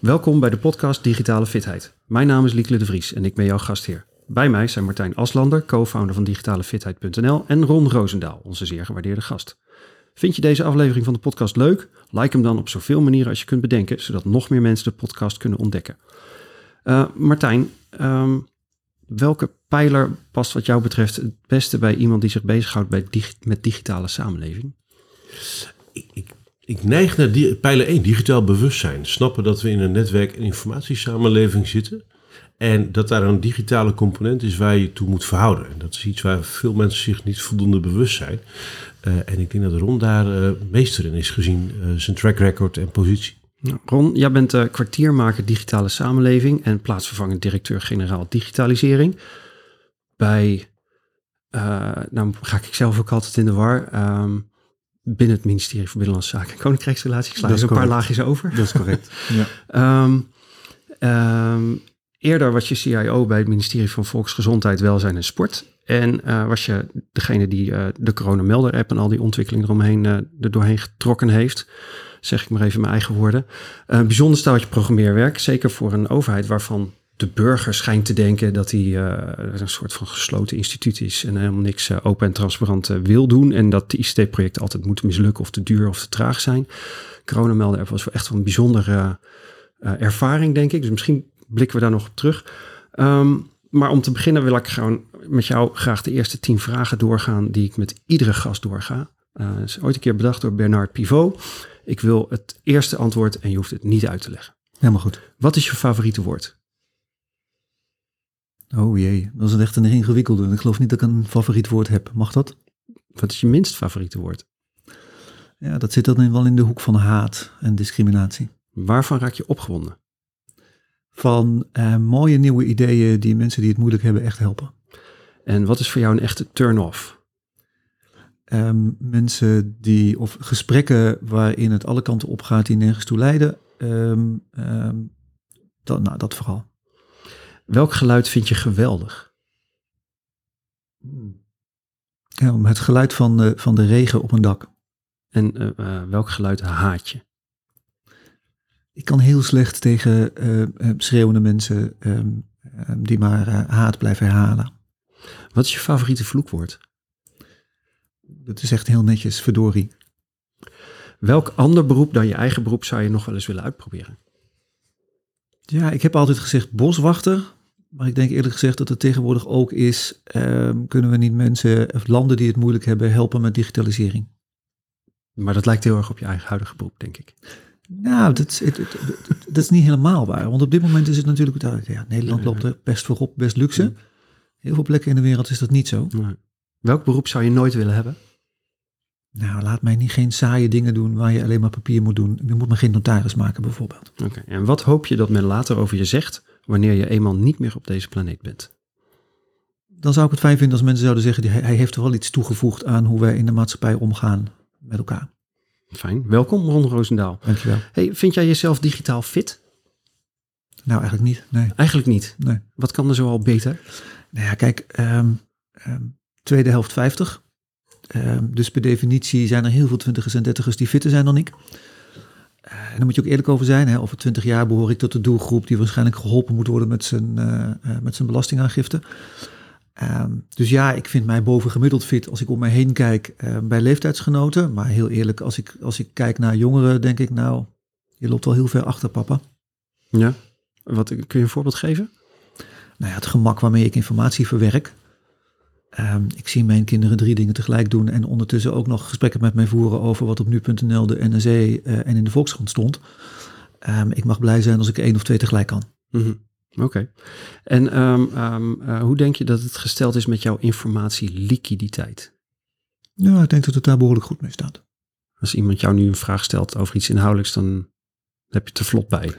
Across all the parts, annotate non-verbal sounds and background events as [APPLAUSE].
Welkom bij de podcast Digitale Fitheid. Mijn naam is Lieke de Vries en ik ben jouw gastheer. Bij mij zijn Martijn Aslander, co-founder van digitalefitheid.nl en Ron Roosendaal, onze zeer gewaardeerde gast. Vind je deze aflevering van de podcast leuk? Like hem dan op zoveel manieren als je kunt bedenken, zodat nog meer mensen de podcast kunnen ontdekken. Uh, Martijn, um, welke pijler past wat jou betreft het beste bij iemand die zich bezighoudt bij met digitale samenleving? Ik, ik, ik neig naar die, pijler 1, digitaal bewustzijn. Snappen dat we in een netwerk- en informatiesamenleving zitten. En dat daar een digitale component is waar je toe moet verhouden. En dat is iets waar veel mensen zich niet voldoende bewust zijn. Uh, en ik denk dat Ron daar uh, meester in is gezien uh, zijn track record en positie. Nou, Ron, jij bent kwartiermaker digitale samenleving en plaatsvervangend directeur-generaal digitalisering. Bij, nou ga ik zelf ook altijd in de war, um, binnen het ministerie voor Binnenlandse Zaken en Koninkrijksrelaties. Sla er een paar laagjes over. Dat is correct. [LAUGHS] ja. um, um, eerder was je CIO bij het ministerie van Volksgezondheid, Welzijn en Sport. En uh, was je degene die uh, de coronamelder-app en al die ontwikkelingen eromheen uh, er doorheen getrokken heeft zeg ik maar even mijn eigen woorden. Bijzonder staaltje programmeerwerk, zeker voor een overheid waarvan de burger schijnt te denken dat hij uh, een soort van gesloten instituut is en helemaal niks uh, open en transparant uh, wil doen. En dat de ICT-projecten altijd moeten mislukken of te duur of te traag zijn. Coronamelder was wel echt wel een bijzondere ervaring, denk ik. Dus misschien blikken we daar nog op terug. Um, maar om te beginnen wil ik gewoon met jou graag de eerste tien vragen doorgaan die ik met iedere gast doorga. Is ooit een keer bedacht door Bernard Pivot. Ik wil het eerste antwoord en je hoeft het niet uit te leggen. Helemaal goed. Wat is je favoriete woord? Oh jee, dat is echt een ingewikkelde. Ik geloof niet dat ik een favoriet woord heb. Mag dat? Wat is je minst favoriete woord? Ja, dat zit dan wel in de hoek van haat en discriminatie. Waarvan raak je opgewonden? Van uh, mooie nieuwe ideeën die mensen die het moeilijk hebben echt helpen. En wat is voor jou een echte turn-off? Um, mensen die, of gesprekken waarin het alle kanten op gaat die nergens toe leiden. Um, um, dat, nou, dat vooral. Welk geluid vind je geweldig? Ja, het geluid van de, van de regen op een dak. En uh, uh, welk geluid haat je? Ik kan heel slecht tegen uh, schreeuwende mensen die maar haat blijven herhalen. Wat is je favoriete vloekwoord? Dat is echt heel netjes, verdorie. Welk ander beroep dan je eigen beroep zou je nog wel eens willen uitproberen? Ja, ik heb altijd gezegd boswachter. Maar ik denk eerlijk gezegd dat het tegenwoordig ook is, um, kunnen we niet mensen of landen die het moeilijk hebben helpen met digitalisering. Maar dat lijkt heel erg op je eigen huidige beroep, denk ik. Nou, dat is, het, het, het, dat is niet helemaal waar. Want op dit moment is het natuurlijk, ja, Nederland loopt er best voorop, best luxe. Heel veel plekken in de wereld is dat niet zo. Nee. Welk beroep zou je nooit willen hebben? Nou, laat mij niet geen saaie dingen doen waar je alleen maar papier moet doen. Je moet maar geen notaris maken, bijvoorbeeld. Oké, okay. en wat hoop je dat men later over je zegt wanneer je eenmaal niet meer op deze planeet bent? Dan zou ik het fijn vinden als mensen zouden zeggen, hij heeft er wel iets toegevoegd aan hoe wij in de maatschappij omgaan met elkaar. Fijn, welkom Ron Roosendaal. Dankjewel. Hey, vind jij jezelf digitaal fit? Nou, eigenlijk niet, nee. Eigenlijk niet? Nee. Wat kan er zoal beter? Nou ja, kijk, um, um, tweede helft 50. Um, dus per definitie zijn er heel veel twintigers en dertigers die fitter zijn dan ik. En daar moet je ook eerlijk over zijn. Hè. Over twintig jaar behoor ik tot de doelgroep die waarschijnlijk geholpen moet worden met zijn, uh, met zijn belastingaangifte. Um, dus ja, ik vind mij bovengemiddeld fit als ik om mij heen kijk bij leeftijdsgenoten. Maar heel eerlijk, als ik, als ik kijk naar jongeren, denk ik nou, je loopt al heel ver achter papa. Ja, wat, kun je een voorbeeld geven? Nou ja, het gemak waarmee ik informatie verwerk. Um, ik zie mijn kinderen drie dingen tegelijk doen en ondertussen ook nog gesprekken met mij voeren over wat op nu.nl, de NRC uh, en in de Volkskrant stond. Um, ik mag blij zijn als ik één of twee tegelijk kan. Mm -hmm. Oké. Okay. En um, uh, hoe denk je dat het gesteld is met jouw informatieliquiditeit? Ja, ik denk dat het daar behoorlijk goed mee staat. Als iemand jou nu een vraag stelt over iets inhoudelijks, dan heb je er vlot bij.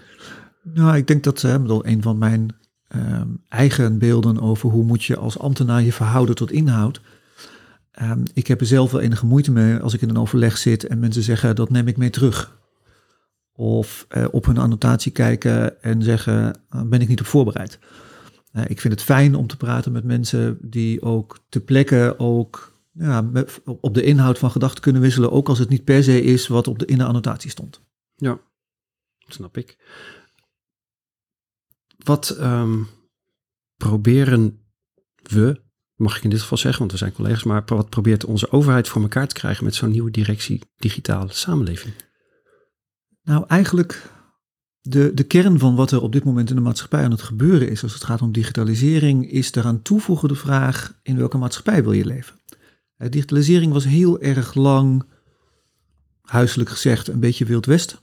Nou, ik denk dat uh, bedoel, een van mijn um, eigen beelden over hoe moet je als ambtenaar je verhouden tot inhoud. Um, ik heb er zelf wel enige moeite mee als ik in een overleg zit en mensen zeggen dat neem ik mee terug. Of uh, op hun annotatie kijken en zeggen uh, ben ik niet op voorbereid. Uh, ik vind het fijn om te praten met mensen die ook te plekken ook ja, op de inhoud van gedachten kunnen wisselen, ook als het niet per se is wat op de, in de annotatie stond. Ja, snap ik. Wat ehm, proberen we, mag ik in dit geval zeggen, want we zijn collega's, maar wat probeert onze overheid voor elkaar te krijgen met zo'n nieuwe directie digitale samenleving? Nou, eigenlijk de, de kern van wat er op dit moment in de maatschappij aan het gebeuren is, als het gaat om digitalisering, is daaraan toevoegen de vraag: in welke maatschappij wil je leven? Uh, digitalisering was heel erg lang, huiselijk gezegd, een beetje Wild Westen.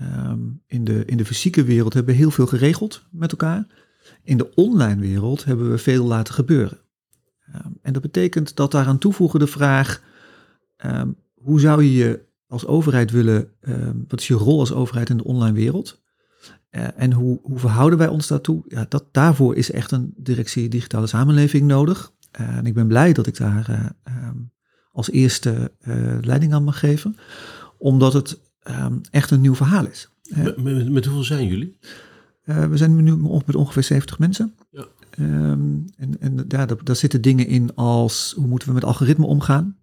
Um, in, de, in de fysieke wereld hebben we heel veel geregeld met elkaar. In de online wereld hebben we veel laten gebeuren. Um, en dat betekent dat daaraan toevoegen de vraag: um, hoe zou je je als overheid willen, wat is je rol als overheid in de online wereld? Uh, en hoe, hoe verhouden wij ons daartoe? Ja, dat, daarvoor is echt een directie digitale samenleving nodig. Uh, en ik ben blij dat ik daar um, als eerste leiding aan mag geven, omdat het um, echt een nieuw verhaal is. Met, met, met hoeveel zijn jullie? we zijn nu met ongeveer 70 mensen. Ja. Um, en en ja, daar, daar zitten dingen in als hoe moeten we met algoritme omgaan?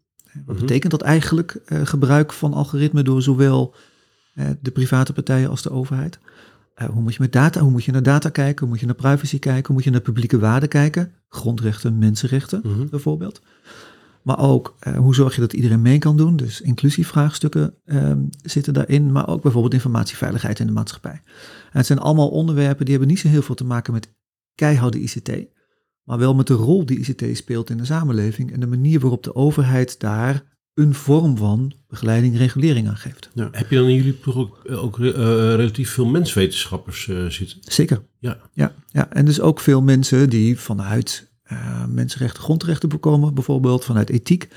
Wat betekent dat eigenlijk, uh, gebruik van algoritme door zowel uh, de private partijen als de overheid? Hoe moet je met data, hoe moet je naar data kijken, hoe moet je naar privacy kijken, hoe moet je naar publieke waarden kijken, grondrechten, mensenrechten mm -hmm. bijvoorbeeld. Maar ook hoe zorg je dat iedereen mee kan doen, dus inclusievraagstukken zitten daarin, maar ook bijvoorbeeld informatieveiligheid in de maatschappij. En het zijn allemaal onderwerpen die hebben niet zo heel veel te maken met keiharde ICT, maar wel met de rol die ICT speelt in de samenleving en de manier waarop de overheid daar een vorm van begeleiding, regulering aan geeft. Heb je dan in jullie ploeg ook, ook uh, relatief veel menswetenschappers uh, zitten? Zeker. Ja. Ja, ja, en dus ook veel mensen die vanuit uh, mensenrechten, grondrechten bekomen, bijvoorbeeld vanuit ethiek.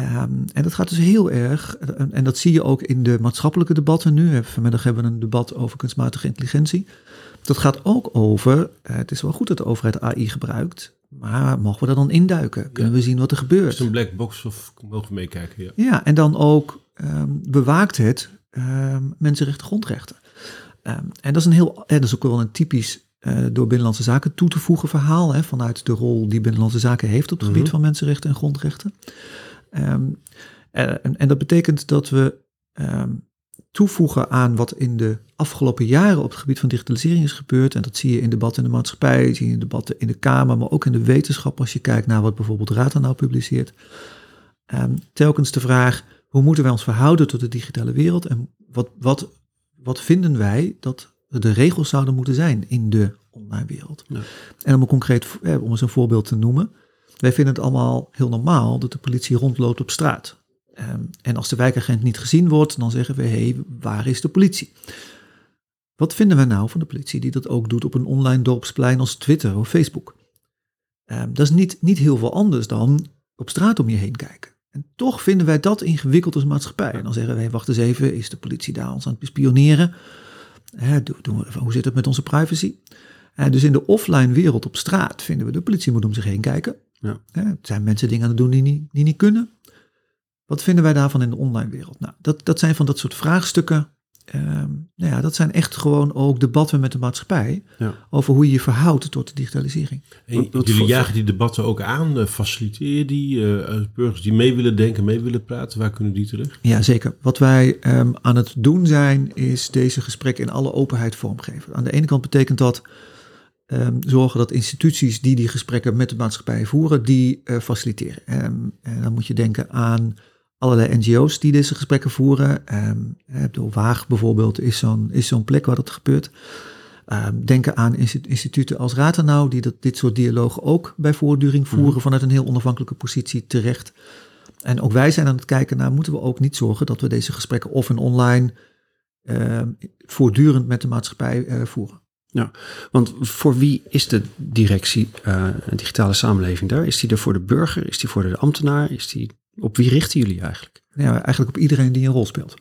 Um, en dat gaat dus heel erg, en, en, dat zie je ook in de maatschappelijke debatten nu. Vanmiddag hebben we een debat over kunstmatige intelligentie. Dat gaat ook over, uh, het is wel goed dat de overheid AI gebruikt, maar mogen we daar dan induiken? Kunnen ja. we zien wat er gebeurt? Is het een black box of mogen we meekijken? Ja. ja, en dan ook um, bewaakt het um, mensenrechten, grondrechten. En dat is een heel, en dat is ook wel een typisch uh, door Binnenlandse Zaken toe te voegen verhaal, hè, vanuit de rol die Binnenlandse Zaken heeft op het gebied mm -hmm. van mensenrechten en grondrechten. en, en, dat betekent dat we toevoegen aan wat in de afgelopen jaren op het gebied van digitalisering is gebeurd. En dat zie je in debatten in de maatschappij, zie je in debatten in de Kamer, maar ook in de wetenschap als je kijkt naar wat bijvoorbeeld Rata nou publiceert. Um, telkens de vraag, hoe moeten wij ons verhouden tot de digitale wereld en wat, wat, wat vinden wij dat de regels zouden moeten zijn in de online wereld? Ja. En om een concreet, om eens een voorbeeld te noemen. Wij vinden het allemaal heel normaal dat de politie rondloopt op straat. Um, en als de wijkagent niet gezien wordt, dan zeggen we, hé, hey, waar is de politie? Wat vinden we nou van de politie die dat ook doet op een online dorpsplein als Twitter of Facebook? Um, dat is niet, niet heel veel anders dan op straat om je heen kijken. En toch vinden wij dat ingewikkeld als maatschappij. En dan zeggen wij, wacht eens even, is de politie daar ons aan het bespioneren? Hoe zit het met onze privacy? Dus in de offline wereld op straat vinden we, de politie moet om zich heen kijken. Ja. Hè, zijn mensen dingen aan het doen die niet, die niet kunnen? Wat vinden wij daarvan in de online wereld? Nou, dat, dat zijn van dat soort vraagstukken. Um, nou ja, dat zijn echt gewoon ook debatten met de maatschappij ja. over hoe je je verhoudt tot de digitalisering. En jullie jagen die debatten ook aan, uh, faciliteer die, uh, burgers die mee willen denken, mee willen praten, waar kunnen die terecht? Ja, zeker. Wat wij um, aan het doen zijn, is deze gesprekken in alle openheid vormgeven. Aan de ene kant betekent dat um, zorgen dat instituties die die gesprekken met de maatschappij voeren, die uh, faciliteren. en dan moet je denken aan allerlei NGO's die deze gesprekken voeren. Um, Waag bijvoorbeeld is zo'n is zo'n plek waar dat gebeurt. Um, denken aan instituten als Ratenau, die dat, dit soort dialogen ook bij voortduring voeren mm. vanuit een heel onafhankelijke positie terecht. En ook wij zijn aan het kijken naar, moeten we ook niet zorgen dat we deze gesprekken of in online uh, voortdurend met de maatschappij uh, voeren. Ja, want voor wie is de directie uh, digitale samenleving daar? Is die er voor de burger? Is die voor de ambtenaar? Is die op wie richten jullie eigenlijk? Ja, eigenlijk op iedereen die een rol speelt.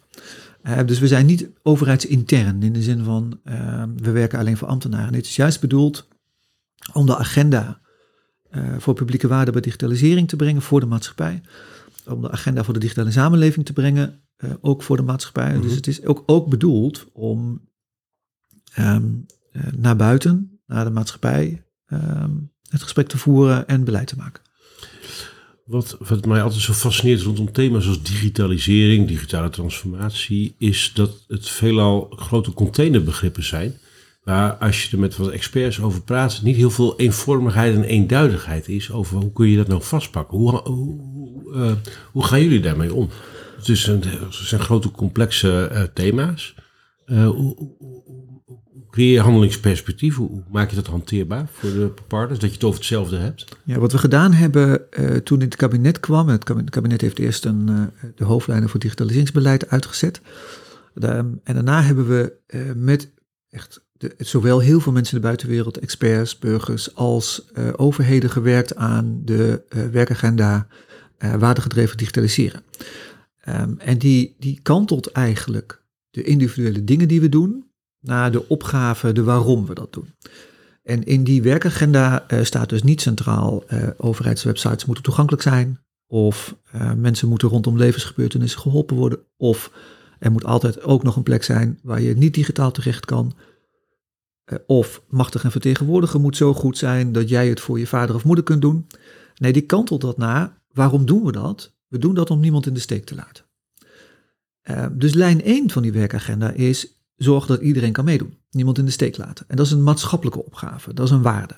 Uh, dus we zijn niet overheidsintern in de zin van uh, we werken alleen voor ambtenaren. Dit is juist bedoeld om de agenda uh, voor publieke waarde bij digitalisering te brengen voor de maatschappij. Om de agenda voor de digitale samenleving te brengen, ook voor de maatschappij. Mm -hmm. Dus het is ook, ook bedoeld om um, naar buiten, naar de maatschappij, um, het gesprek te voeren en beleid te maken. Wat, mij altijd zo fascineert rondom thema's als digitalisering, digitale transformatie, is dat het veelal grote containerbegrippen zijn. waar als je er met wat experts over praat, niet heel veel eenvormigheid en eenduidigheid is over hoe kun je dat nou vastpakken. Hoe, hoe, hoe gaan jullie daarmee om? Het, is een, zijn grote complexe uh, thema's. Uh, hoe, creëer handelingsperspectief? Hoe, maak je dat hanteerbaar voor de partners? Dat je het over hetzelfde hebt? Ja, wat we gedaan hebben toen in het kabinet kwam. Het kabinet, heeft eerst een, de hoofdlijnen voor digitaliseringsbeleid uitgezet. en daarna hebben we met echt de, zowel heel veel mensen in de buitenwereld, experts, burgers, als uh, overheden gewerkt aan de uh, werkagenda uh, waardegedreven digitaliseren. Um, en die, die kantelt eigenlijk de individuele dingen die we doen naar de opgave, de waarom we dat doen. En in die werkagenda staat dus niet centraal overheidswebsites moeten toegankelijk zijn, of mensen moeten rondom levensgebeurtenissen geholpen worden, of er moet altijd ook nog een plek zijn waar je niet digitaal terecht kan. Eh, of machtig en vertegenwoordiger moet zo goed zijn dat jij het voor je vader of moeder kunt doen. Nee, die kantelt dat na. Waarom doen we dat? We doen dat om niemand in de steek te laten. Dus lijn 1 van die werkagenda is zorg dat iedereen kan meedoen. Niemand in de steek laten. En dat is een maatschappelijke opgave. Dat is een waarde.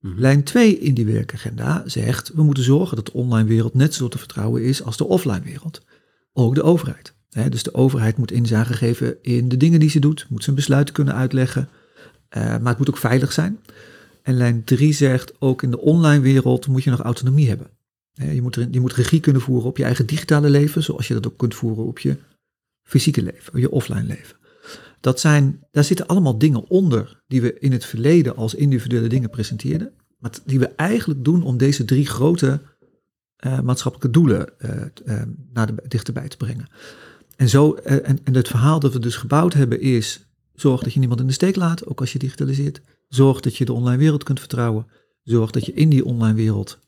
Mhm. Lijn 2 in die werkagenda zegt we moeten zorgen dat de online wereld net zo te vertrouwen is als de offline wereld. Ook de overheid. dus de overheid moet inzage geven in de dingen die ze doet, moet zijn besluiten kunnen uitleggen, uh, maar het moet ook veilig zijn. En lijn 3 zegt, ook in de online wereld moet je nog autonomie hebben. je, moet er, je moet regie kunnen voeren op je eigen digitale leven, zoals je dat ook kunt voeren op je fysieke leven, je offline leven. Dat zijn, daar zitten allemaal dingen onder die we in het verleden als individuele dingen presenteerden, maar die we eigenlijk doen om deze drie grote uh, maatschappelijke doelen uh, naar de, dichterbij te brengen. En, zo, en, en het verhaal dat we dus gebouwd hebben is Zorg dat je niemand in de steek laat, ook als je digitaliseert. Zorg dat je de online wereld kunt vertrouwen. Zorg dat je in die online wereld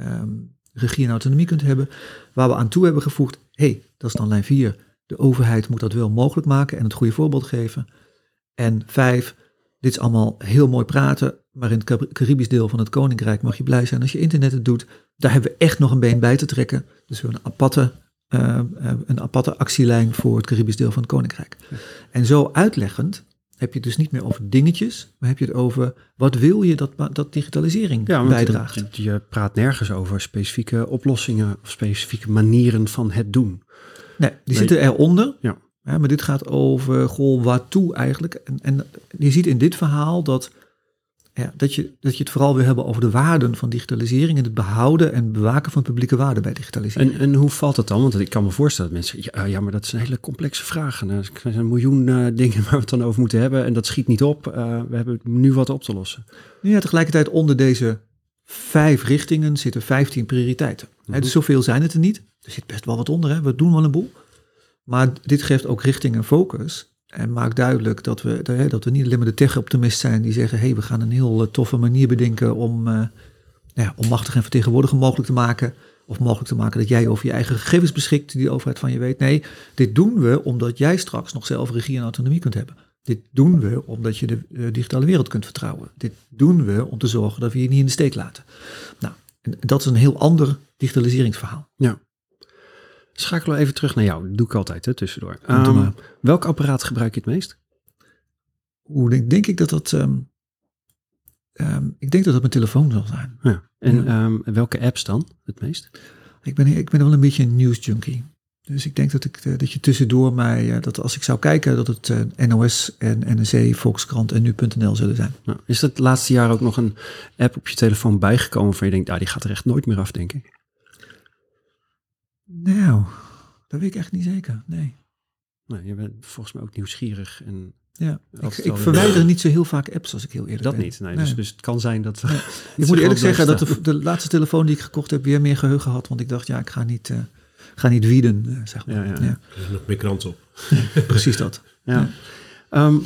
um, regie en autonomie kunt hebben. Waar we aan toe hebben gevoegd, hey, dat is dan lijn 4. De overheid moet dat wel mogelijk maken en het goede voorbeeld geven. En vijf, dit is allemaal heel mooi praten, maar in het Caribisch deel van het Koninkrijk mag je blij zijn als je internet het doet. Daar hebben we echt nog een been bij te trekken. Dus we hebben een aparte uh, een aparte actielijn voor het Caribisch deel van het Koninkrijk. En zo uitleggend heb je het dus niet meer over dingetjes, maar heb je het over wat wil je dat, dat digitalisering ja, bijdraagt. Je, je praat nergens over specifieke oplossingen of specifieke manieren van het doen. Nee, die zitten eronder. Ja. ja. maar dit gaat over, goh, waartoe eigenlijk? En, en je ziet in dit verhaal dat ja, dat, je, dat je het vooral wil hebben over de waarden van digitalisering en het behouden en bewaken van publieke waarden bij digitalisering. En, en hoe valt dat dan? Want ik kan me voorstellen dat mensen, ja, ja maar dat is een hele complexe vraag. En er zijn een miljoen uh, [LAUGHS] dingen waar we het dan over moeten hebben en dat schiet niet op. Uh, we hebben nu wat op te lossen. Ja, tegelijkertijd onder deze vijf richtingen zitten vijftien prioriteiten. Mm -hmm. dus zoveel zijn het er niet. Er zit best wel wat onder, hè. we doen wel een boel. Maar dit geeft ook richting en focus. En maakt duidelijk dat we, dat we niet alleen maar de tech-optimist zijn die zeggen: hé, hey, we gaan een heel eh, toffe manier bedenken om, uh, ja, om machtig en vertegenwoordiger mogelijk te maken. Of mogelijk te maken dat jij over je eigen gegevens beschikt, die de overheid van je weet. Nee, dit doen we omdat jij straks nog zelf regie en autonomie kunt hebben. Dit doen we omdat je de uh, digitale wereld kunt vertrouwen. Dit doen we om te zorgen dat we je niet in de steek laten. Nou, en dat is een heel ander digitaliseringsverhaal. Ja. Schakelen we even terug naar jou. Dat doe ik altijd hè, tussendoor. Um, welk apparaat gebruik je het meest? Hoe denk, denk ik dat dat... Um, um, ik denk dat dat mijn telefoon zal zijn. Ja. En ja. welke apps dan het meest? Ik ben, ik ben wel een beetje een news junkie. Dus ik denk dat, ik, eh, dat je tussendoor mij, uh, dat als ik zou kijken, dat het eh, NOS en NRC, Volkskrant en nu.nl zullen zijn. Nou, is dat het laatste jaar ook nog een app op je telefoon bijgekomen van je denkt, ah, die gaat er echt nooit meer af, denk ik? Nou, dat weet ik echt niet zeker. Nee. Nee, je bent volgens mij ook nieuwsgierig. En ja, ik, ik verwijder niet zo heel vaak apps als ik heel eerlijk dat ben. niet, nee. Dus, dus het kan zijn dat... [LAUGHS] Ik moet eerlijk zeggen dat de, de, laatste telefoon die ik gekocht heb weer meer geheugen had. Want ik dacht, ja, ik ga niet, uh, ga niet wieden, uh, zeg maar. Ja, ja. Er nog meer krant op. Precies dat. Ja. Um,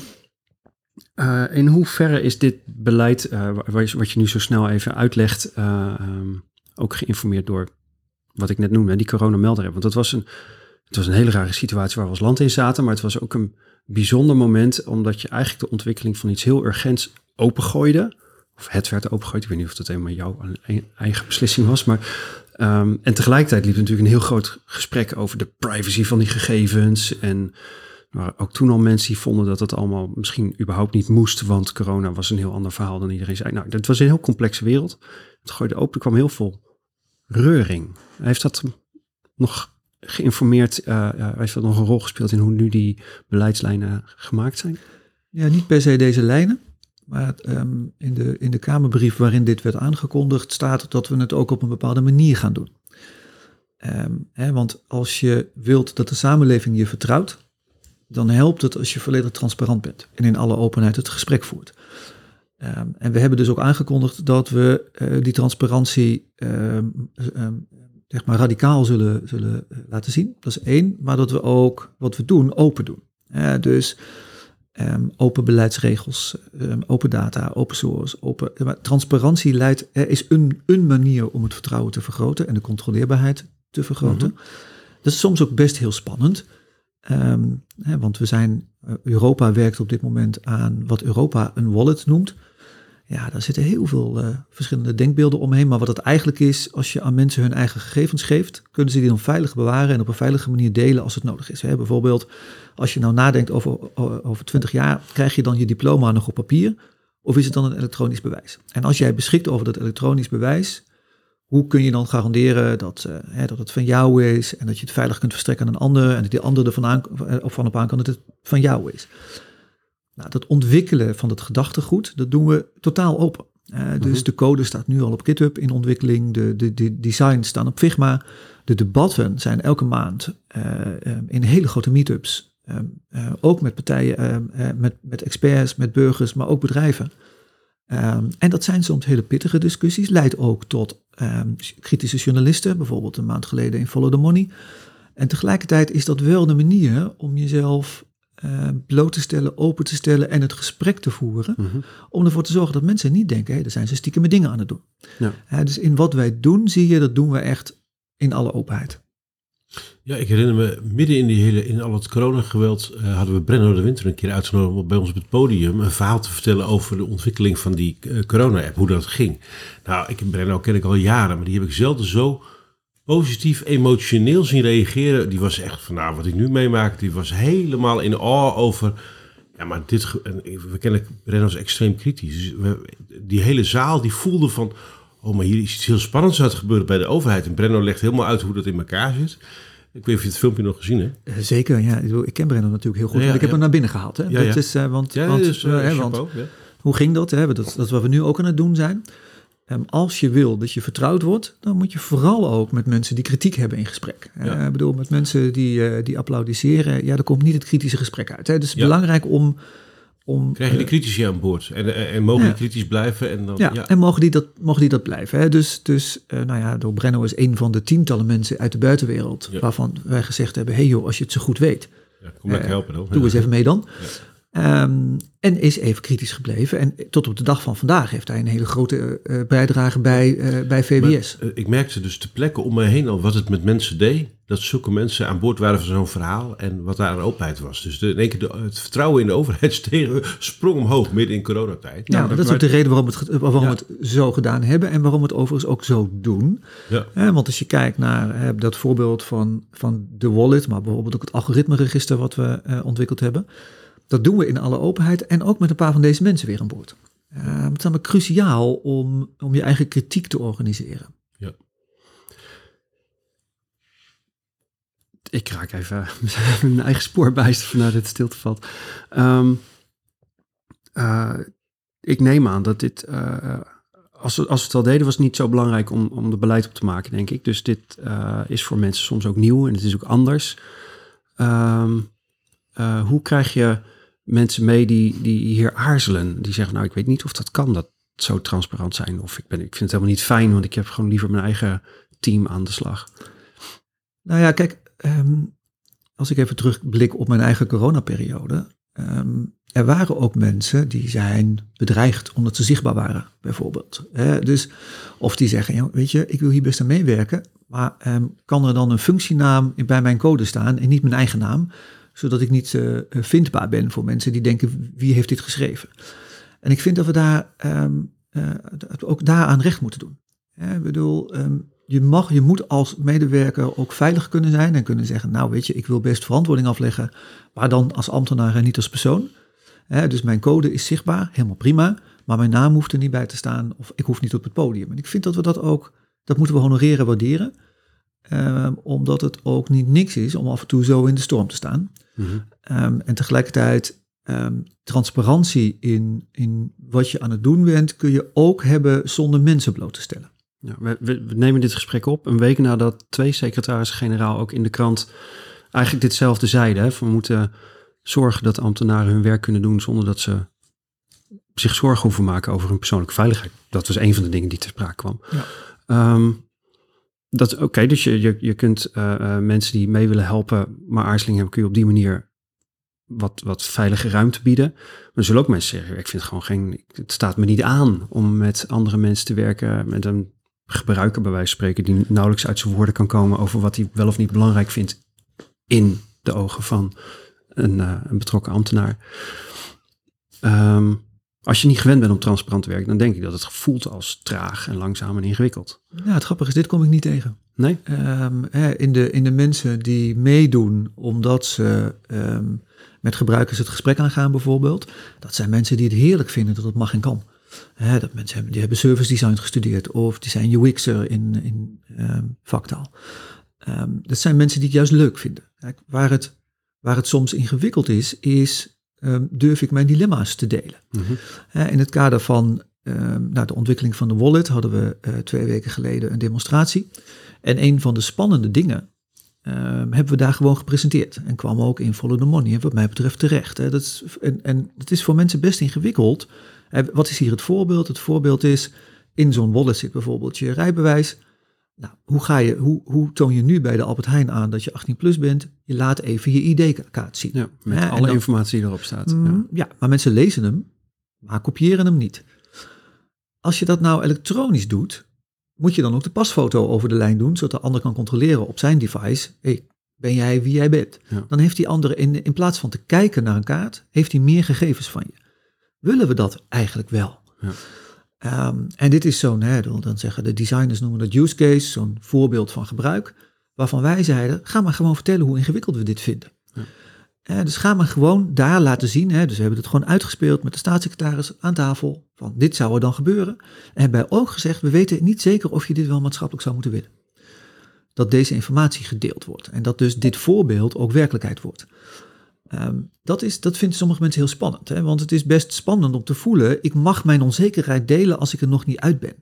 uh, in hoeverre is dit beleid, wat je nu zo snel even uitlegt, um, ook geïnformeerd door wat ik net noemde, die coronamelder Want dat was een, het was een hele rare situatie waar we als land in zaten, maar het was ook een bijzonder moment, omdat je eigenlijk de ontwikkeling van iets heel urgents opengooide. Of het werd opengegooid, ik weet niet of dat helemaal jouw eigen beslissing was, maar um, en tegelijkertijd liep natuurlijk een heel groot gesprek over de privacy van die gegevens en waren ook toen al mensen die vonden dat het allemaal misschien überhaupt niet moest, want corona was een heel ander verhaal dan iedereen zei. Nou, dat was een heel complexe wereld. Het gooide open, er kwam heel veel reuring. Heeft dat nog geïnformeerd, uh, heeft dat nog een rol gespeeld in hoe nu die beleidslijnen gemaakt zijn? Ja, niet per se deze lijnen. Maar um, in, de, in de Kamerbrief waarin dit werd aangekondigd, staat dat we het ook op een bepaalde manier gaan doen. Um, hè, want als je wilt dat de samenleving je vertrouwt, dan helpt het als je volledig transparant bent en in alle openheid het gesprek voert. Um, en we hebben dus ook aangekondigd dat we uh, die transparantie zeg maar radicaal zullen, zullen eh, laten zien. Dat is één, maar dat we ook wat we doen open doen. Dus Um, open beleidsregels, um, open data, open source, open. Maar transparantie leidt, er is een, een manier om het vertrouwen te vergroten en de controleerbaarheid te vergroten. Mm -hmm. Dat is soms ook best heel spannend. Um, hè, want we zijn, uh, Europa werkt op dit moment aan wat Europa een wallet noemt. Ja, daar zitten heel veel uh, verschillende denkbeelden omheen. Maar wat het eigenlijk is, als je aan mensen hun eigen gegevens geeft, kunnen ze die dan veilig bewaren en op een veilige manier delen als het nodig is. Hè, bijvoorbeeld, als je nou nadenkt over, over 20 jaar, krijg je dan je diploma nog op papier? Of is het dan een elektronisch bewijs? En als jij beschikt over dat elektronisch bewijs, hoe kun je dan garanderen dat, uh, hè, dat het van jou is en dat je het veilig kunt verstrekken aan een ander en dat die ander er van, aan, of van op aan kan dat het van jou is? Nou, dat ontwikkelen van het gedachtegoed, dat doen we totaal open. Uh, dus mm-hmm. de code staat nu al op GitHub in ontwikkeling, de, de, de designs staan op Figma. De debatten zijn elke maand uh, in hele grote meetups, uh, ook met partijen, met, met experts, met burgers, maar ook bedrijven. Um, en dat zijn soms hele pittige discussies, leidt ook tot um, kritische journalisten, bijvoorbeeld een maand geleden in Follow the Money. En tegelijkertijd is dat wel de manier om jezelf uh, bloot te stellen, open te stellen en het gesprek te voeren. Mm-hmm. Om ervoor te zorgen dat mensen niet denken, hé, hey, daar zijn ze stiekem met dingen aan het doen. Ja. Uh, dus in wat wij doen, zie je, dat doen we echt in alle openheid. Ja, ik herinner me, midden in, die hele, in al het coronageweld uh, hadden we Brenno de Winter een keer uitgenodigd om bij ons op het podium een verhaal te vertellen over de ontwikkeling van die corona-app, hoe dat ging. Nou, ik, Brenno ken ik al jaren, maar die heb ik zelden zo positief emotioneel zien reageren. Die was echt van, nou, wat ik nu meemaak, die was helemaal in awe over. Ja, maar dit, we kennen Brenno's extreem kritisch. Dus die hele zaal die voelde van, oh, maar hier is iets heel spannends aan het gebeuren bij de overheid. En Brenno legt helemaal uit hoe dat in elkaar zit. Ik weet of je het filmpje nog gezien hebt. Zeker, ja. Ik ken Brenno natuurlijk heel goed. Ja, ja, ik heb hem naar binnen gehaald. Hè. Ja, dat is, uh, want, want, dus, uh, hè, want hoe ging dat? Hè? Dat, dat is wat we nu ook aan het doen zijn. Um, als je wil dat je vertrouwd wordt, dan moet je vooral ook met mensen die kritiek hebben in gesprek. Ja. Uh, ik bedoel, met mensen die, uh, die applaudisseren, ja, er komt niet het kritische gesprek uit. Hè. Dus het is ja. belangrijk om, om... Krijg je de critici aan boord en, en mogen die kritisch blijven? En dan, ja, en mogen die dat, mogen die dat blijven. Hè. Dus, dus uh, nou ja, door Brenno is een van de tientallen mensen uit de buitenwereld waarvan wij gezegd hebben, hey joh, als je het zo goed weet, kom lekker helpen dan. Doe eens even mee dan. Um, en is even kritisch gebleven. En tot op de dag van vandaag heeft hij een hele grote uh, bijdrage bij, uh, bij VWS. Maar, uh, ik merkte dus te plekken om me heen al wat het met mensen deed. Dat zulke mensen aan boord waren van zo'n verhaal en wat daar aan openheid was. Dus de, in één keer de, het vertrouwen in de overheid steeg, [LAUGHS] sprong omhoog midden in coronatijd. Nou, dat, dat is ook de reden waarom, het, waarom ja. we het zo gedaan hebben en waarom we het overigens ook zo doen. Ja. want als je kijkt naar dat voorbeeld van, van de wallet, maar bijvoorbeeld ook het algoritmeregister wat we ontwikkeld hebben. Dat doen we in alle openheid en ook met een paar van deze mensen weer aan boord. Uh, het is namelijk cruciaal om, om je eigen kritiek te organiseren. Ja. Ik raak even [LAUGHS] mijn eigen spoor bijster vanuit dit stilte valt. Um, uh, ik neem aan dat dit, uh, als, we, als we het al deden, was het niet zo belangrijk om, om de beleid op te maken, denk ik. Dus dit is voor mensen soms ook nieuw en het is ook anders. Um, hoe krijg je mensen mee die, die hier aarzelen. Die zeggen, nou, ik weet niet of dat kan, dat zo transparant zijn. Of ik, ben, ik vind het helemaal niet fijn, want ik heb gewoon liever mijn eigen team aan de slag. Nou ja, kijk, um, als ik even terugblik op mijn eigen coronaperiode. Um, er waren ook mensen die zijn bedreigd omdat ze zichtbaar waren, bijvoorbeeld. Dus, of die zeggen, ja, weet je, ik wil hier best aan meewerken, maar um, kan er dan een functienaam bij mijn code staan en niet mijn eigen naam? Zodat ik niet uh, vindbaar ben voor mensen die denken, wie heeft dit geschreven? En ik vind dat we daar um, uh, ook daaraan recht moeten doen. Ik bedoel, um, je, mag, je moet als medewerker ook veilig kunnen zijn en kunnen zeggen, nou weet je, ik wil best verantwoording afleggen, maar dan als ambtenaar en niet als persoon. Dus mijn code is zichtbaar, helemaal prima, maar mijn naam hoeft er niet bij te staan of ik hoef niet op het podium. En ik vind dat we dat ook, dat moeten we honoreren, waarderen, ehm, omdat het ook niet niks is om af en toe zo in de storm te staan. Mhm. Ehm, en tegelijkertijd ehm, transparantie in, in wat je aan het doen bent, kun je ook hebben zonder mensen bloot te stellen. Ja, we, we, we nemen dit gesprek op een week nadat twee secretarissen-generaal ook in de krant eigenlijk ditzelfde zeiden. Hè, we moeten zorgen dat ambtenaren hun werk kunnen doen zonder dat ze zich zorgen hoeven maken over hun persoonlijke veiligheid. Dat was een van de dingen die ter sprake kwam. Ja. Ehm, dat Oké, dus je, je, je kunt eh, eh, mensen die mee willen helpen, maar aarzeling hebben, kun je op die manier wat, wat veilige ruimte bieden. Maar zullen ook mensen zeggen, ik vind gewoon geen, het staat me niet aan om met andere mensen te werken, met een gebruiker bij wijze van spreken, die nauwelijks uit zijn woorden kan komen over wat hij wel of niet belangrijk vindt in de ogen van een, eh, een betrokken ambtenaar. Ehm, als je niet gewend bent om transparant te werken, dan denk ik dat het voelt als traag en langzaam en ingewikkeld. Ja, het grappige is, dit kom ik niet tegen. Nee? Ehm, hè, in, de, in de mensen die meedoen omdat ze ehm, met gebruikers het gesprek aangaan bijvoorbeeld, dat zijn mensen die het heerlijk vinden dat het mag en kan. Hè, dat mensen hebben, die hebben service design gestudeerd of die zijn UX'er in, in ehm, vaktaal. Dat zijn mensen die het juist leuk vinden. Kijk, waar, het, waar het soms ingewikkeld is, is durf ik mijn dilemma's te delen. Mhm. In het kader van ehm, nou, de ontwikkeling van de wallet hadden we eh, twee weken geleden een demonstratie. En een van de spannende dingen ehm, hebben we daar gewoon gepresenteerd. En kwam ook in Follow the Money, wat mij betreft terecht. Hè. Dat is, en, en het is voor mensen best ingewikkeld. Hè, wat is hier het voorbeeld? Het voorbeeld is, in zo'n wallet zit bijvoorbeeld je rijbewijs. Nou, hoe, ga je, hoe, hoe toon je nu bij de Albert Heijn aan dat je 18 plus bent? Je laat even je ID-kaart zien. Ja, met Ja, alle dan- informatie die erop staat. Ja. Mm, ja, maar mensen lezen hem, maar kopiëren hem niet. Als je dat nou elektronisch doet, moet je dan ook de pasfoto over de lijn doen, zodat de ander kan controleren op zijn device. Hey, ben jij wie jij bent? Ja. Dan heeft die andere, in, in plaats van te kijken naar een kaart, heeft hij meer gegevens van je. Willen we dat eigenlijk wel? Ja. Ehm, en dit is zo'n, dan zeggen de designers noemen dat use case, zo'n voorbeeld van gebruik, waarvan wij zeiden, ga maar gewoon vertellen hoe ingewikkeld we dit vinden. Ja. Eh, dus ga maar gewoon daar laten zien. Hè. Dus we hebben het gewoon uitgespeeld met de staatssecretaris aan tafel. Van dit zou er dan gebeuren. En hebben ook gezegd, we weten niet zeker of je dit wel maatschappelijk zou moeten willen. Dat deze informatie gedeeld wordt. En dat dus dit voorbeeld ook werkelijkheid wordt. Ehm, dat, is, dat vinden sommige mensen heel spannend. Hè? Want het is best spannend om te voelen, ik mag mijn onzekerheid delen als ik er nog niet uit ben.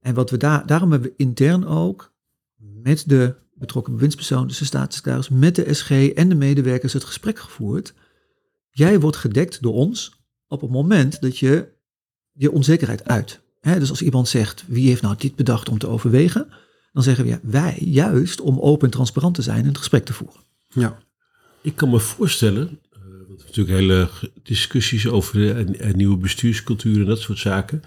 En wat we daar, daarom hebben we intern ook met de betrokken bewindspersoon, dus de staatssecretaris, met de SG en de medewerkers het gesprek gevoerd. Jij wordt gedekt door ons op het moment dat je je onzekerheid uit. Dus als iemand zegt, wie heeft nou dit bedacht om te overwegen? Dan zeggen we, wij juist om open en transparant te zijn en het gesprek te voeren. Ja. Ik kan me voorstellen, eh, want natuurlijk hele discussies over de nieuwe bestuurscultuur en dat soort zaken,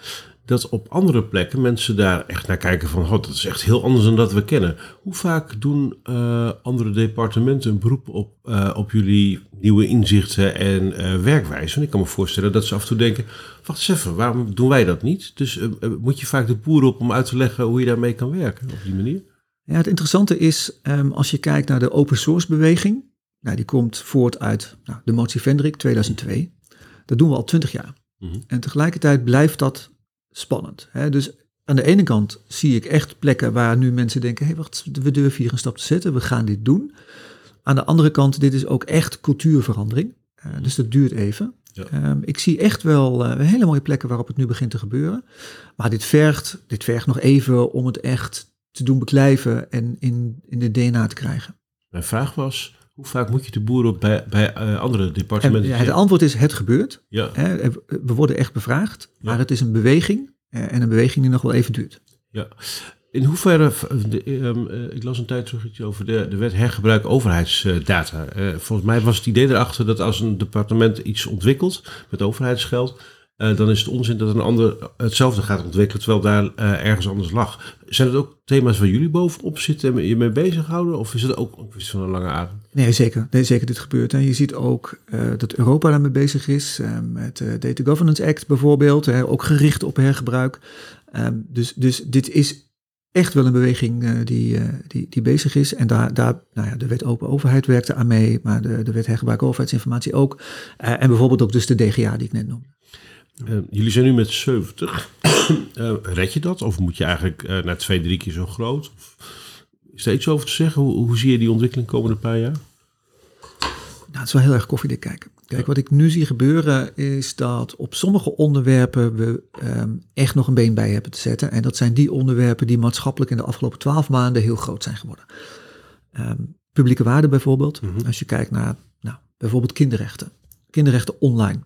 dat op andere plekken mensen daar echt naar kijken van, god, dat is echt heel anders dan dat we kennen. Hoe vaak doen eh, andere departementen een beroep op, eh, op jullie nieuwe inzichten en eh, werkwijze? Ik kan me voorstellen dat ze af en toe denken, wacht eens even, waarom doen wij dat niet? Dus moet je vaak de boer op om uit te leggen hoe je daarmee kan werken op die manier? Ja, het interessante is, ehm, als je kijkt naar de open source beweging, nou, die komt voort uit nou, de motie Vendrik 2002. Dat doen we al twintig jaar. Mhm. En tegelijkertijd blijft dat spannend. Hè? Dus aan de ene kant zie ik echt plekken waar nu mensen denken, hé hey, wacht, we durven hier een stap te zetten, we gaan dit doen. Aan de andere kant, dit is ook echt cultuurverandering. Eh, dus dat duurt even. Ja. Ehm, ik zie echt wel eh, hele mooie plekken waarop het nu begint te gebeuren. Maar dit vergt, dit vergt nog even om het echt te doen beklijven en in, in de DNA te krijgen. Mijn vraag was, hoe vaak moet je de boer op bij, bij eh, andere En, departementen? ja, het antwoord is, het gebeurt. ja. Hè? We worden echt bevraagd, maar het is een beweging. eh, En een beweging die nog wel even duurt. Ja. In hoeverre, de, ehm, eh, ik las een tijd terug iets over de, de wet hergebruik overheidsdata. Eh, volgens mij was het idee erachter dat als een departement iets ontwikkelt met overheidsgeld, eh, dan is het onzin dat een ander hetzelfde gaat ontwikkelen, terwijl daar eh, ergens anders lag. Zijn het ook thema's waar jullie bovenop zitten en je mee bezighouden? Of is het ook kwestie van een lange adem? Nee, zeker. Nee, zeker dit gebeurt. En je ziet ook eh, dat Europa daarmee bezig is. met de Data Governance Act bijvoorbeeld. ook gericht op hergebruik. Ehm, dus, dus dit is echt wel een beweging die, die, die bezig is. En daar, daar nou ja, de wet open overheid werkte aan mee, maar de, de wet hergebruik overheidsinformatie ook. En bijvoorbeeld ook dus de DGA die ik net noemde. Eh, jullie zijn nu met 70. [COUGHS] Eh, red je dat? Of moet je eigenlijk eh, naar twee, drie keer zo groot? Of, is er iets over te zeggen? Hoe, hoe zie je die ontwikkeling komende paar jaar? Nou, het is wel heel erg koffiedik kijken. Kijk, wat ik nu zie gebeuren is dat op sommige onderwerpen we ehm, echt nog een been bij hebben te zetten. En dat zijn die onderwerpen die maatschappelijk in de afgelopen twaalf maanden heel groot zijn geworden. Ehm, publieke waarde bijvoorbeeld. Mhm. Als je kijkt naar nou, bijvoorbeeld kinderrechten. Kinderrechten online.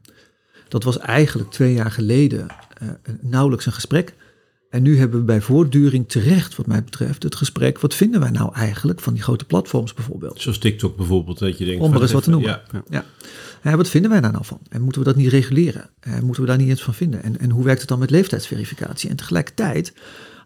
Dat was eigenlijk twee jaar geleden eh, nauwelijks een gesprek. En nu hebben we bij voortduring terecht, wat mij betreft, het gesprek. Wat vinden wij nou eigenlijk van die grote platforms bijvoorbeeld? Zoals TikTok bijvoorbeeld, dat je denkt... Om er eens wat te noemen. Ja, Ja. Ja, wat vinden wij daar nou van? En moeten we dat niet reguleren? En moeten we daar niet iets van vinden? En, en hoe werkt het dan met leeftijdsverificatie? En tegelijkertijd,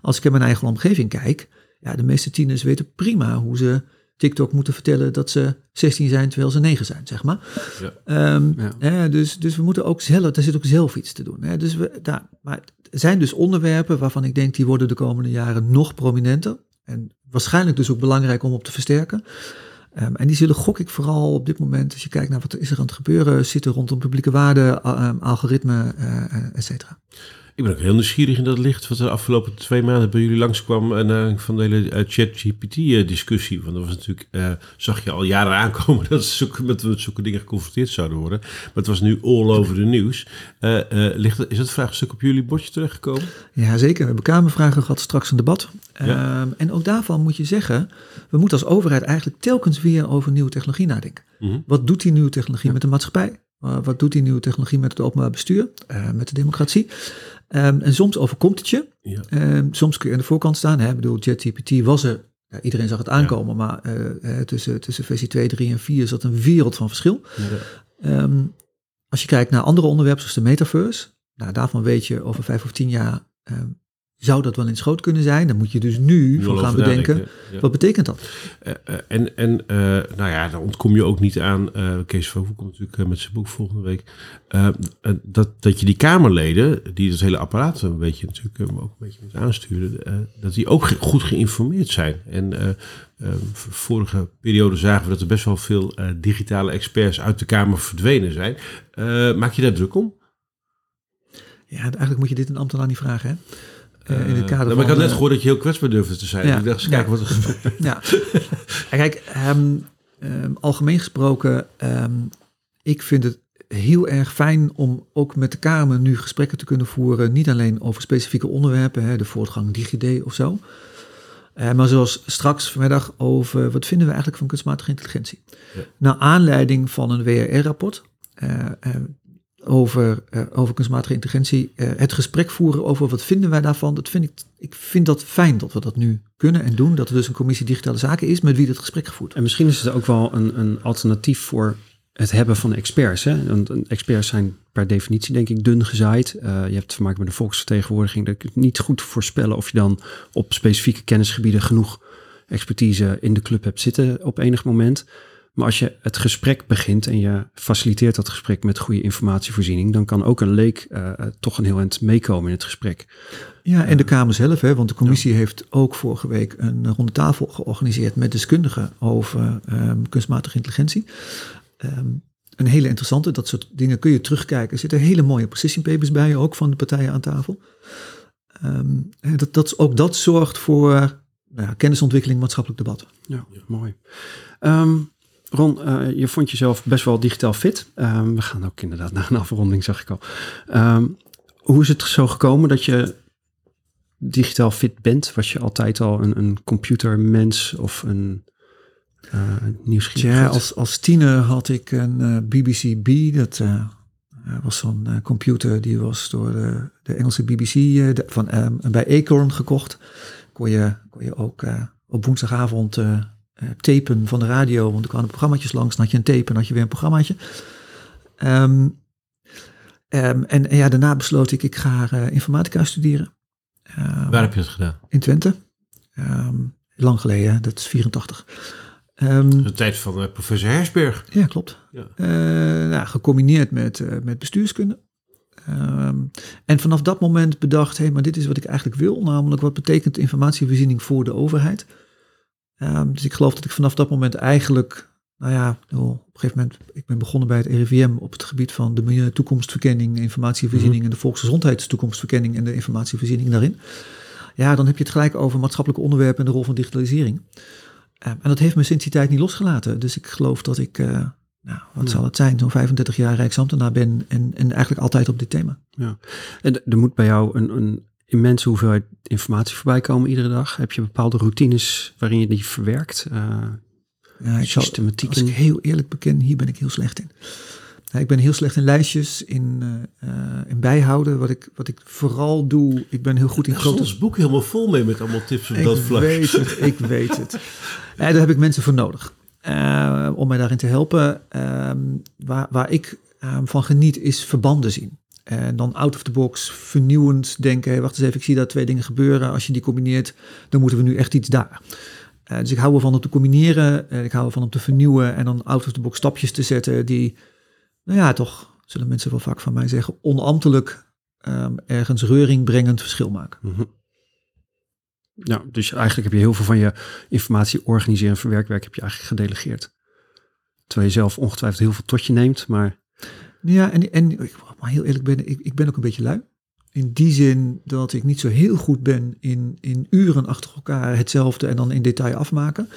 als ik in mijn eigen omgeving kijk, ja, de meeste tieners weten prima hoe ze TikTok moeten vertellen dat ze 16 zijn terwijl ze 9 zijn, zeg maar. Ja. Ehm, Ja. hè, dus, dus we moeten ook zelf, daar zit ook zelf iets te doen. Hè. Dus we, daar, maar er zijn dus onderwerpen waarvan ik denk die worden de komende jaren nog prominenter. En waarschijnlijk dus ook belangrijk om op te versterken. Ehm, en die zullen, gok ik vooral op dit moment, als je kijkt naar wat er is er aan het gebeuren, zitten rondom publieke waarden, um, algoritme, eh, et cetera. Ik ben ook heel nieuwsgierig in dat licht wat er de afgelopen twee maanden bij jullie langskwam en uh, van de hele uh, ChatGPT-discussie. Want dat was natuurlijk, uh, zag je al jaren aankomen [LAUGHS] dat ze met, met zulke dingen geconfronteerd zouden worden. Maar het was nu all over the news. Uh, ligt, is het vraagstuk op jullie bordje terechtgekomen? Ja, zeker. We hebben Kamervragen gehad, straks een debat. Ja. Um, en ook daarvan moet je zeggen, we moeten als overheid eigenlijk telkens weer over nieuwe technologie nadenken. Mm -hmm. Wat doet die nieuwe technologie ja. met de maatschappij? Uh, wat doet die nieuwe technologie met het openbaar bestuur, uh, met de democratie? Um, en soms overkomt het je. Ja. Um, soms kun je aan de voorkant staan. Hè? Ik bedoel, ChatGPT was er. Ja, iedereen zag het aankomen, maar uh, tussen, tussen versie 2, 3 en 4 zat een wereld van verschil. Ja. als je kijkt naar andere onderwerpen, zoals de metaverse, nou, daarvan weet je over vijf of tien jaar zou dat wel eens groot kunnen zijn? Dan moet je dus nu Nu van gaan bedenken, ja. wat betekent dat? Eh, eh, en en eh, nou ja, daar ontkom je ook niet aan. Kees van Hoek komt natuurlijk met zijn boek volgende week. dat, dat je die Kamerleden, die het hele apparaat een beetje natuurlijk ook een beetje moet aansturen, dat die ook goed geïnformeerd zijn. En vorige periode zagen we dat er best wel veel digitale experts uit de Kamer verdwenen zijn. Maak je daar druk om? Ja, eigenlijk moet je dit een ambtenaar niet vragen, hè? In het Eh, kader nou, maar van, ik had net eh, gehoord dat je heel kwetsbaar durfde te zijn. Ja. Ik dacht, eens Ja. wat er. [LAUGHS] Ja, kijk, ehm, ehm, algemeen gesproken, ehm, ik vind het heel erg fijn om ook met de Kamer nu gesprekken te kunnen voeren. Niet alleen over specifieke onderwerpen, hè, de voortgang DigiD of zo. Eh, maar zoals straks vanmiddag over wat vinden we eigenlijk van kunstmatige intelligentie. Ja. Naar aanleiding van een WRR-rapport eh, over, eh, over kunstmatige intelligentie. eh, het gesprek voeren over wat vinden wij daarvan. Dat vind ik, ik vind dat fijn dat we dat nu kunnen en doen. Dat er dus een commissie digitale zaken is met wie dat gesprek gevoerd. En misschien is het ook wel een, een alternatief voor het hebben van experts. Hè? Want een- experts zijn per definitie denk ik dun gezaaid. Eh, je hebt te maken met een volksvertegenwoordiging. Dat ik niet goed voorspellen of je dan op specifieke kennisgebieden genoeg expertise in de club hebt zitten op enig moment. Maar als je het gesprek begint en je faciliteert dat gesprek met goede informatievoorziening, dan kan ook een leek eh, toch een heel eind meekomen in het gesprek. Ja, en de Kamer zelf, hè, want de commissie heeft ook vorige week een ronde tafel georganiseerd met deskundigen over ehm, kunstmatige intelligentie. Ehm, een hele interessante, dat soort dingen kun je terugkijken. Er zitten hele mooie position papers bij, ook van de partijen aan tafel. Ehm, en dat, dat, ook dat zorgt voor nou ja, kennisontwikkeling, maatschappelijk debat. Ja, mooi. Ehm, Ron, eh, je vond jezelf best wel digitaal fit. Ehm, we gaan ook inderdaad naar een afronding, zag ik al. Ehm, hoe is het zo gekomen dat je digitaal fit bent? Was je altijd al een, een computermens of een uh, nieuwsgierig? Ja, als, als tiener had ik een uh, BBC B. Dat uh, was zo'n computer die was door de, de Engelse BBC de, van, um, bij Acorn gekocht. Kon je, kon je ook op woensdagavond tapen van de radio, want er kwamen programma's langs. Dan had je een tape en had je weer een programmaatje. Um, um, en, en, ja, daarna besloot ik, ik ga uh, informatica studeren. Waar heb je het gedaan? In Twente. Lang geleden, dat is 84. Um, de tijd van uh, professor Hersberg. Ja, klopt. Ja. Uh, nou, gecombineerd met, met bestuurskunde. Ehm, en vanaf dat moment bedacht, hé, maar dit is wat ik eigenlijk wil, namelijk wat betekent informatievoorziening voor de overheid. Ehm, dus ik geloof dat ik vanaf dat moment eigenlijk, nou ja, op een gegeven moment, ik ben begonnen bij het RIVM op het gebied van de milieu- toekomstvoorziening, informatievoorziening Mhm. en de volksgezondheidstoekomstvoorziening en de informatievoorziening daarin. Ja, dan heb je het gelijk over maatschappelijke onderwerpen en de rol van digitalisering. Ehm, en dat heeft me sinds die tijd niet losgelaten. Dus ik geloof dat ik, eh, nou, wat Ja. zal het zijn, zo'n 35 jaar Rijksambtenaar ben en, en eigenlijk altijd op dit thema. En er moet bij jou een, een immense hoeveelheid informatie voorbij komen iedere dag. Heb je bepaalde routines waarin je die verwerkt? Uh, Ja, ik zal, systematieken? als ik heel eerlijk beken, hier ben ik heel slecht in. Ja, ik ben heel slecht in lijstjes, in, uh, uh, in bijhouden. Wat ik, wat ik vooral doe, ik ben heel goed in Er grote... ons boek helemaal vol mee met allemaal tips op ik dat vlak. weet het, ik weet het. [LAUGHS] Ja, daar heb ik mensen voor nodig. Uh, om mij daarin te helpen. Um, waar, waar ik um, van geniet is verbanden zien. En dan out of the box, vernieuwend denken. Hey, wacht eens even, ik zie daar twee dingen gebeuren. Als je die combineert, dan moeten we nu echt iets daar. Uh, dus ik hou ervan om te combineren. ik hou ervan om te vernieuwen. En dan out of the box stapjes te zetten die, nou ja, toch, zullen mensen wel vaak van mij zeggen, onambtelijk um, ergens reuringbrengend verschil maken. Mm -hmm. Ja, dus eigenlijk heb je heel veel van je informatie organiseren en verwerkwerk heb je eigenlijk gedelegeerd. Terwijl je zelf ongetwijfeld heel veel tot je neemt, maar... Ja, en, en maar heel eerlijk ben, ik, ik ben ook een beetje lui. In die zin dat ik niet zo heel goed ben in, in uren achter elkaar hetzelfde en dan in detail afmaken.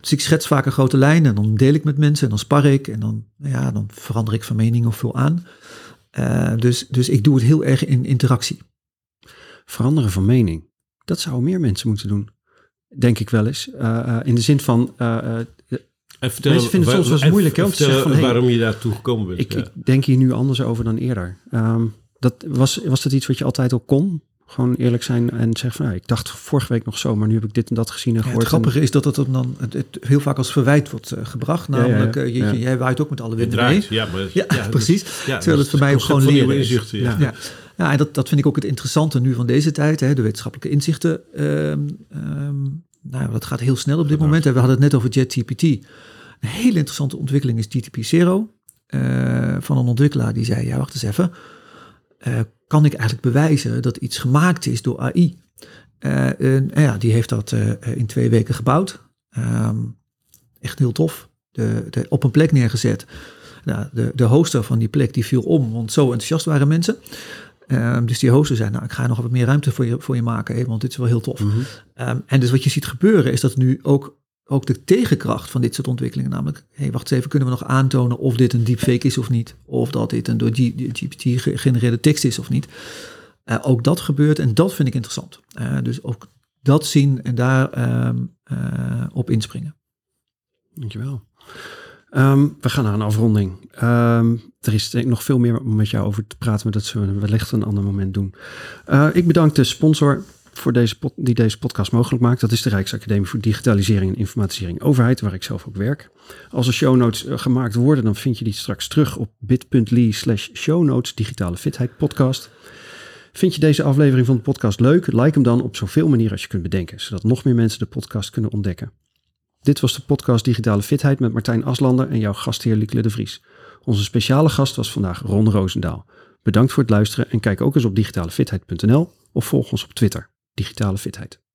Dus ik schets vaak een grote lijn en dan deel ik met mensen en dan spar ik en dan, nou ja, dan verander ik van mening of veel aan. Uh, dus, dus ik doe het heel erg in interactie. Veranderen van mening. Dat zouden meer mensen moeten doen. Denk ik wel eens. Uh, uh, in de zin van. Mensen vinden het soms wel eens moeilijk om te zeggen van, hey, waarom je daartoe gekomen bent. Ik, ja. ik, denk hier nu anders over dan eerder. Um, dat, was, was dat iets wat je altijd al kon? Gewoon eerlijk zijn en zeggen van, nou, ik dacht vorige week nog zo, maar nu heb ik dit en dat gezien en ja, gehoord. Het grappige is dat het dan het, het heel vaak als verwijt wordt uh, gebracht. Namelijk, ja, ja, je, jij waait ook met alle winden mee. Ja, maar, ja, [LAUGHS] precies. Terwijl het voor mij ook gewoon leren inzichten, ja. Ja. Ja, en dat, dat vind ik ook het interessante nu van deze tijd, hè, de wetenschappelijke inzichten. Um, um, nou, dat gaat heel snel op dit moment. We hadden het net over JetGPT. Een hele interessante ontwikkeling is GTP-0 uh, van een ontwikkelaar die zei, ja wacht eens even, uh, kan ik eigenlijk bewijzen dat iets gemaakt is door AI? Uh, en, ja, die heeft dat in twee weken gebouwd. Um, echt heel tof. De, de, op een plek neergezet. Nou, de, de hoster van die plek die viel om, want zo enthousiast waren mensen. Um, dus die hoster zei, nou, ik ga nog wat meer ruimte voor je, voor je maken, hè, want dit is wel heel tof. Mhm. Mm -hmm. um, en dus wat je ziet gebeuren is dat nu ook, ook de tegenkracht van dit soort ontwikkelingen, namelijk, hé, hey, wacht eens even, kunnen we nog aantonen of dit een deepfake is of niet, of dat dit een door GPT gegenereerde tekst is of niet. Uh, ook dat gebeurt en dat vind ik interessant. Uh, dus ook dat zien en daar um, uh, op inspringen. Dankjewel. Um, we gaan naar een afronding. Um, er is denk ik nog veel meer om met jou over te praten, maar dat zullen we wellicht een ander moment doen. Uh, ik bedank de sponsor voor deze die deze podcast mogelijk maakt. Dat is de Rijksacademie voor Digitalisering en Informatisering Overheid, waar ik zelf ook werk. Als er show notes uh, gemaakt worden, dan vind je die straks terug op bit.ly slash show notes digitale fitheid podcast. Vind je deze aflevering van de podcast leuk? Like hem dan op zoveel manieren als je kunt bedenken, zodat nog meer mensen de podcast kunnen ontdekken. Dit was de podcast Digitale Fitheid met Martijn Aslander en jouw gastheer Liekle de Vries. Onze speciale gast was vandaag Ron Roosendaal. Bedankt voor het luisteren en kijk ook eens op digitalefitheid.nl of volg ons op Twitter, Digitale Fitheid.